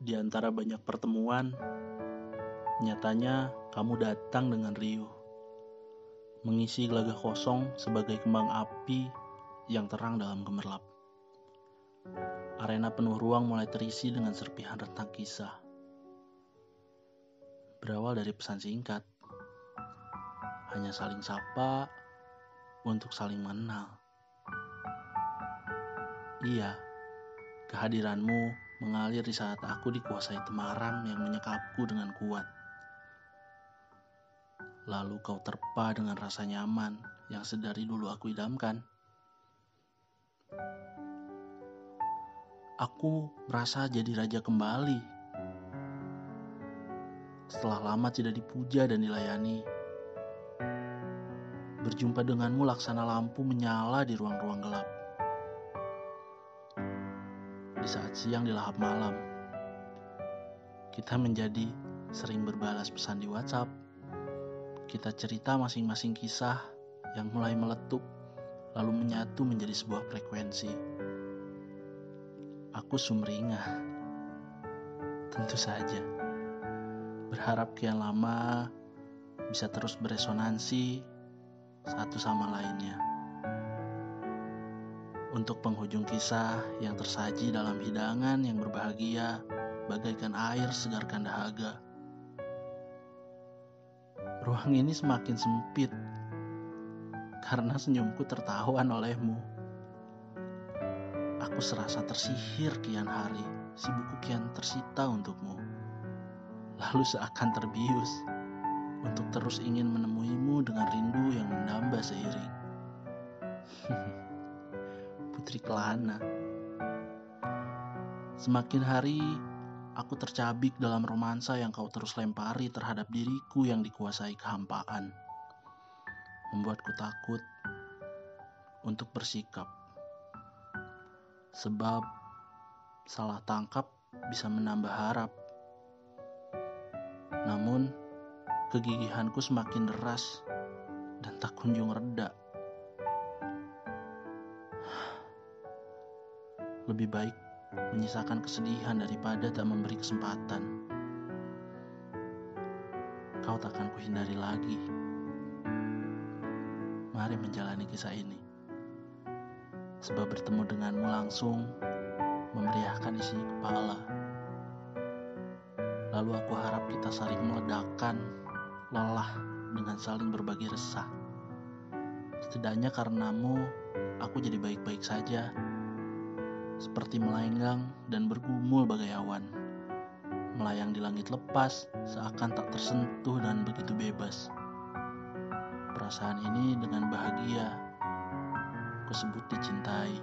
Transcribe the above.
Di antara banyak pertemuan, nyatanya kamu datang dengan riuh, mengisi gelagah kosong sebagai kembang api yang terang dalam gemerlap. Arena penuh ruang mulai terisi dengan serpihan rentang kisah. Berawal dari pesan singkat, hanya saling sapa untuk saling mengenal. Iya, kehadiranmu mengalir di saat aku dikuasai temaram yang menyekapku dengan kuat. Lalu kau terpa dengan rasa nyaman yang sedari dulu aku idamkan. Aku merasa jadi raja kembali. Setelah lama tidak dipuja dan dilayani, berjumpa denganmu laksana lampu menyala di ruang-ruang gelap di saat siang di lahap malam. Kita menjadi sering berbalas pesan di WhatsApp. Kita cerita masing-masing kisah yang mulai meletup lalu menyatu menjadi sebuah frekuensi. Aku sumringah. Tentu saja. Berharap kian lama bisa terus beresonansi satu sama lainnya untuk penghujung kisah yang tersaji dalam hidangan yang berbahagia bagaikan air segarkan dahaga. Ruang ini semakin sempit karena senyumku tertawan olehmu. Aku serasa tersihir kian hari, si buku kian tersita untukmu. Lalu seakan terbius untuk terus ingin menemuimu dengan rindu yang menambah seiring. putri Kelana. Semakin hari, aku tercabik dalam romansa yang kau terus lempari terhadap diriku yang dikuasai kehampaan. Membuatku takut untuk bersikap. Sebab salah tangkap bisa menambah harap. Namun, kegigihanku semakin deras dan tak kunjung reda. Lebih baik menyisakan kesedihan daripada tak memberi kesempatan. Kau takkan kuhindari lagi. Mari menjalani kisah ini. Sebab bertemu denganmu langsung memeriahkan isi kepala. Lalu aku harap kita saling meledakkan lelah dengan saling berbagi resah. Setidaknya karenamu, aku jadi baik-baik saja seperti melenggang dan bergumul bagai awan. Melayang di langit lepas, seakan tak tersentuh dan begitu bebas. Perasaan ini dengan bahagia, kusebut dicintai.